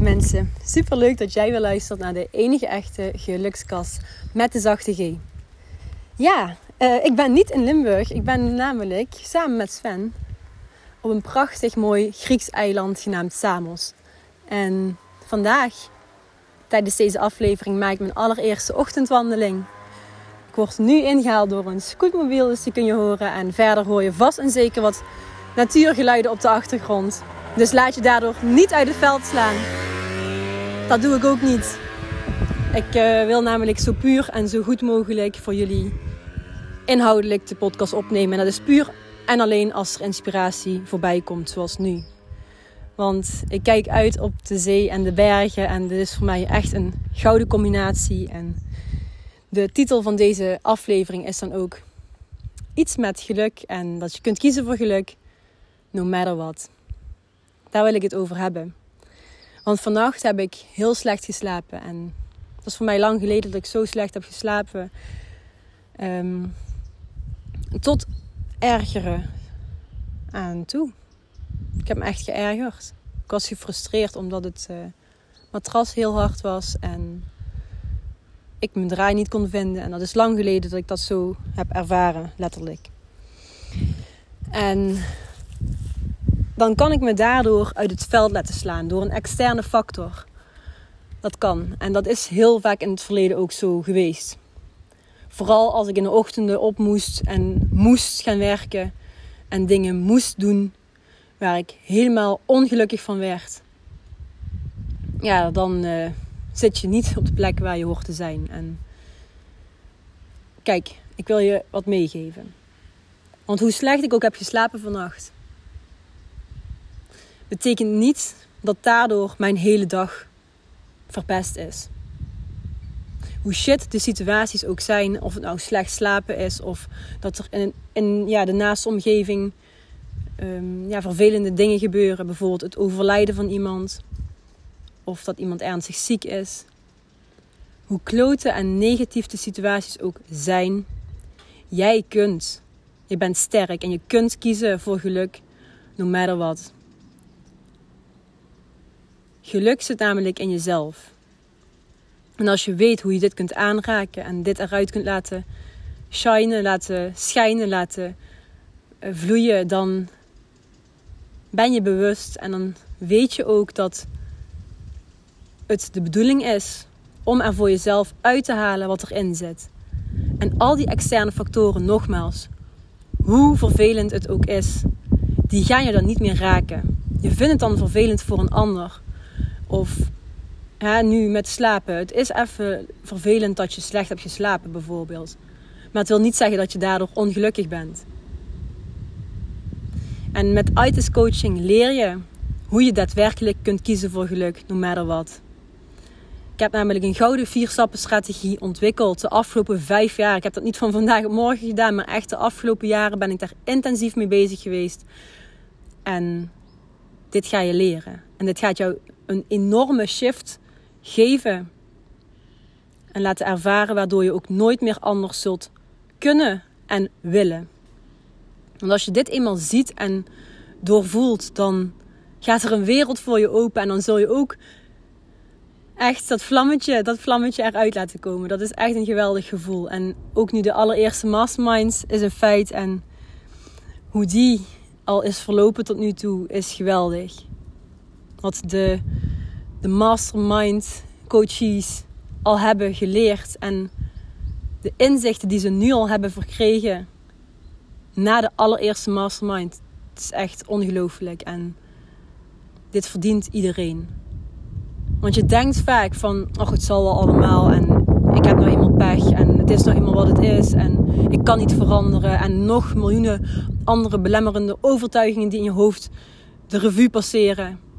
Mensen, super leuk dat jij weer luistert naar de enige echte gelukskast met de zachte G. Ja, uh, ik ben niet in Limburg, ik ben namelijk samen met Sven op een prachtig mooi Grieks eiland genaamd Samos. En vandaag, tijdens deze aflevering, maak ik mijn allereerste ochtendwandeling. Ik word nu ingehaald door een scootmobiel, dus die kun je horen. En verder hoor je vast en zeker wat natuurgeluiden op de achtergrond. Dus laat je daardoor niet uit het veld slaan. Dat doe ik ook niet. Ik uh, wil namelijk zo puur en zo goed mogelijk voor jullie inhoudelijk de podcast opnemen. En dat is puur en alleen als er inspiratie voorbij komt, zoals nu. Want ik kijk uit op de zee en de bergen en dit is voor mij echt een gouden combinatie. En de titel van deze aflevering is dan ook iets met geluk en dat je kunt kiezen voor geluk, no matter what. Daar wil ik het over hebben. Want vannacht heb ik heel slecht geslapen. En dat is voor mij lang geleden dat ik zo slecht heb geslapen. Um, tot ergeren aan toe. Ik heb me echt geërgerd. Ik was gefrustreerd omdat het uh, matras heel hard was en ik mijn draai niet kon vinden. En dat is lang geleden dat ik dat zo heb ervaren, letterlijk. En dan kan ik me daardoor uit het veld laten slaan door een externe factor. Dat kan. En dat is heel vaak in het verleden ook zo geweest. Vooral als ik in de ochtenden op moest en moest gaan werken en dingen moest doen waar ik helemaal ongelukkig van werd. Ja, dan uh, zit je niet op de plek waar je hoort te zijn. En kijk, ik wil je wat meegeven. Want hoe slecht ik ook heb geslapen vannacht, betekent niet dat daardoor mijn hele dag verpest is. Hoe shit de situaties ook zijn, of het nou slecht slapen is, of dat er in, ja, de naaste omgeving um, ja, vervelende dingen gebeuren. Bijvoorbeeld het overlijden van iemand, of dat iemand ernstig ziek is. Hoe klote en negatief de situaties ook zijn, jij kunt. Je bent sterk en je kunt kiezen voor geluk, no matter what. Geluk zit namelijk in jezelf. En als je weet hoe je dit kunt aanraken en dit eruit kunt laten shinen, laten schijnen, laten eh, vloeien, dan ben je bewust en dan weet je ook dat het de bedoeling is om er voor jezelf uit te halen wat erin zit. En al die externe factoren, nogmaals, hoe vervelend het ook is, die gaan je dan niet meer raken. Je vindt het dan vervelend voor een ander. Of hè, nu met slapen. Het is even vervelend dat je slecht hebt geslapen, bijvoorbeeld. Maar het wil niet zeggen dat je daardoor ongelukkig bent. En met ITIS coaching leer je hoe je daadwerkelijk kunt kiezen voor geluk, no matter what. Ik heb namelijk een gouden vierstappen strategie ontwikkeld de afgelopen vijf jaar. Ik heb dat niet van vandaag op morgen gedaan, maar echt de afgelopen jaren ben ik daar intensief mee bezig geweest. En dit ga je leren. En dit gaat jou een enorme shift geven en laten ervaren, waardoor je ook nooit meer anders zult kunnen en willen. Want als je dit eenmaal ziet en doorvoelt, dan gaat er een wereld voor je open en dan zul je ook echt dat vlammetje, dat vlammetje eruit laten komen. Dat is echt een geweldig gevoel. En ook nu de allereerste masterminds is een feit en hoe die al is verlopen tot nu toe is geweldig. Wat de de mastermind coaches al hebben geleerd en de inzichten die ze nu al hebben verkregen na de allereerste mastermind. Het is echt ongelooflijk en dit verdient iedereen. Want je denkt vaak van, ach het zal wel allemaal en ik heb nou eenmaal pech en het is nou eenmaal wat het is en ik kan niet veranderen en nog miljoenen andere belemmerende overtuigingen die in je hoofd de revue passeren.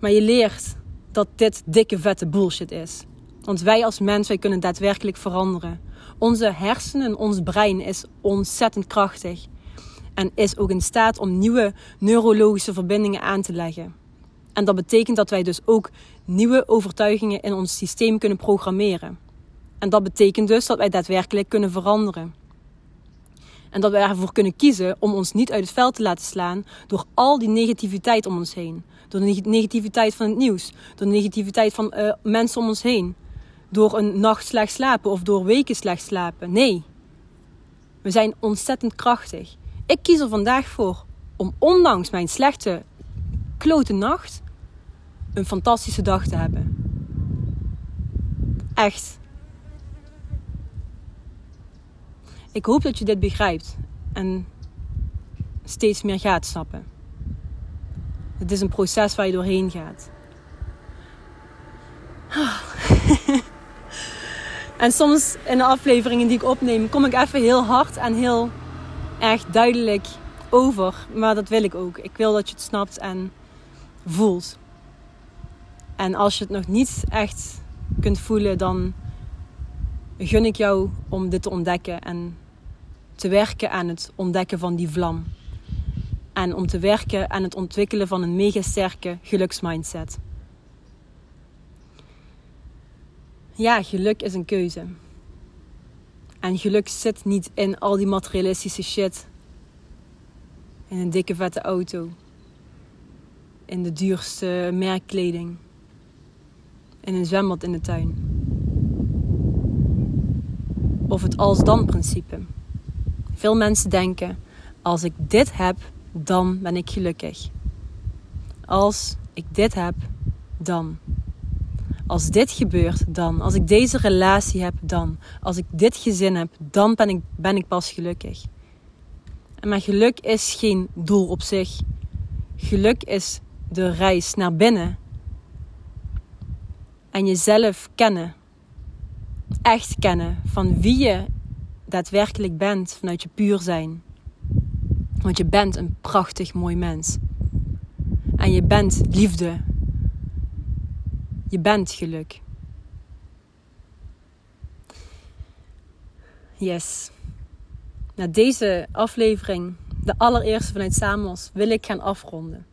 Maar je leert dat dit dikke vette bullshit is. Want wij als mens, wij kunnen daadwerkelijk veranderen. Onze hersenen, ons brein is ontzettend krachtig. En is ook in staat om nieuwe neurologische verbindingen aan te leggen. En dat betekent dat wij dus ook nieuwe overtuigingen in ons systeem kunnen programmeren. En dat betekent dus dat wij daadwerkelijk kunnen veranderen. En dat we ervoor kunnen kiezen om ons niet uit het veld te laten slaan door al die negativiteit om ons heen. Door de negativiteit van het nieuws, door de negativiteit van uh, mensen om ons heen. Door een nacht slecht slapen of door weken slecht slapen. Nee. We zijn ontzettend krachtig. Ik kies er vandaag voor om ondanks mijn slechte, klote nacht een fantastische dag te hebben. Echt. Ik hoop dat je dit begrijpt en steeds meer gaat snappen. Het is een proces waar je doorheen gaat. en soms in de afleveringen die ik opneem, kom ik even heel hard en heel erg duidelijk over. Maar dat wil ik ook. Ik wil dat je het snapt en voelt. En als je het nog niet echt kunt voelen, dan gun ik jou om dit te ontdekken en te werken aan het ontdekken van die vlam. En om te werken aan het ontwikkelen van een mega sterke geluksmindset. Ja, geluk is een keuze. En geluk zit niet in al die materialistische shit. In een dikke vette auto. In de duurste merkkleding. In een zwembad in de tuin. Of het als-dan principe. Veel mensen denken: als ik dit heb, dan ben ik gelukkig. Als ik dit heb, dan. Als dit gebeurt, dan. Als ik deze relatie heb, dan. Als ik dit gezin heb, dan ben ik, ben ik pas gelukkig. En maar geluk is geen doel op zich. Geluk is de reis naar binnen. En jezelf kennen. Echt kennen van wie je daadwerkelijk bent vanuit je puur zijn. Want je bent een prachtig mooi mens. En je bent liefde. Je bent geluk. Yes. Na deze aflevering, de allereerste vanuit Samos, wil ik gaan afronden.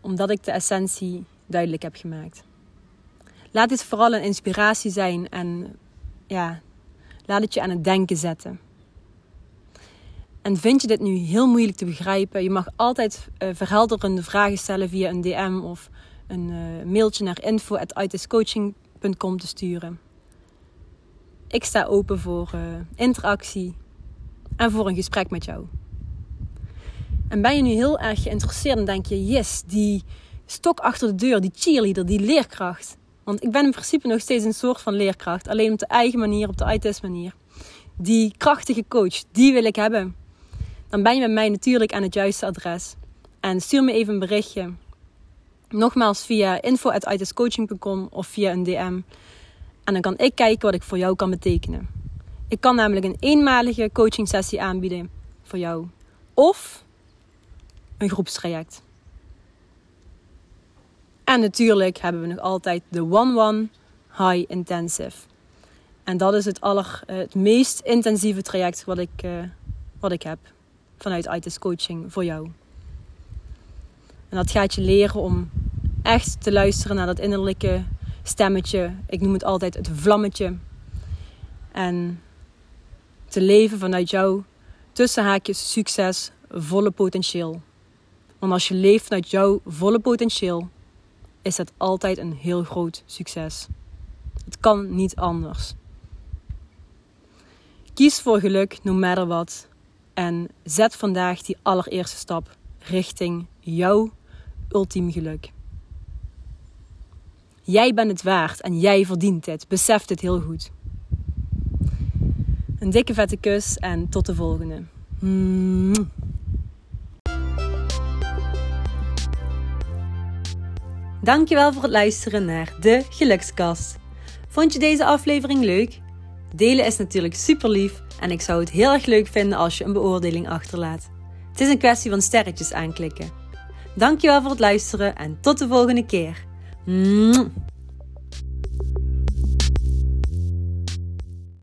Omdat ik de essentie duidelijk heb gemaakt. Laat dit vooral een inspiratie zijn en ja, Laat het je aan het denken zetten. En vind je dit nu heel moeilijk te begrijpen? Je mag altijd uh, verhelderende vragen stellen via een DM of een uh, mailtje naar info.itiscoaching.com te sturen. Ik sta open voor uh, interactie en voor een gesprek met jou. En ben je nu heel erg geïnteresseerd en denk je, yes, die stok achter de deur, die cheerleader, die leerkracht. Want ik ben in principe nog steeds een soort van leerkracht. Alleen op de eigen manier, op de ITS manier. Die krachtige coach, die wil ik hebben. Dan ben je met mij natuurlijk aan het juiste adres. En stuur me even een berichtje. Nogmaals via info.itiscoaching.com of via een DM. En dan kan ik kijken wat ik voor jou kan betekenen. Ik kan namelijk een eenmalige coaching sessie aanbieden voor jou. Of een groepstraject. En natuurlijk hebben we nog altijd de One-One High Intensive. En dat is het, aller, eh, het meest intensieve traject wat ik, uh, wat ik heb vanuit ITIS Coaching voor jou. En dat gaat je leren om echt te luisteren naar dat innerlijke stemmetje. Ik noem het altijd het vlammetje. En te leven vanuit jouw tussenhaakjes succes, volle potentieel. Want als je leeft vanuit jouw volle potentieel, is het altijd een heel groot succes. Het kan niet anders. Kies voor geluk, no matter what. En zet vandaag die allereerste stap richting jouw ultiem geluk. Jij bent het waard en jij verdient het. Besef dit heel goed. Een dikke vette kus en tot de volgende. Dankjewel voor het luisteren naar de Gelukskast. Vond je deze aflevering leuk? Delen is natuurlijk super lief en ik zou het heel erg leuk vinden als je een beoordeling achterlaat. Het is een kwestie van sterretjes aanklikken. Dankjewel voor het luisteren en tot de volgende keer.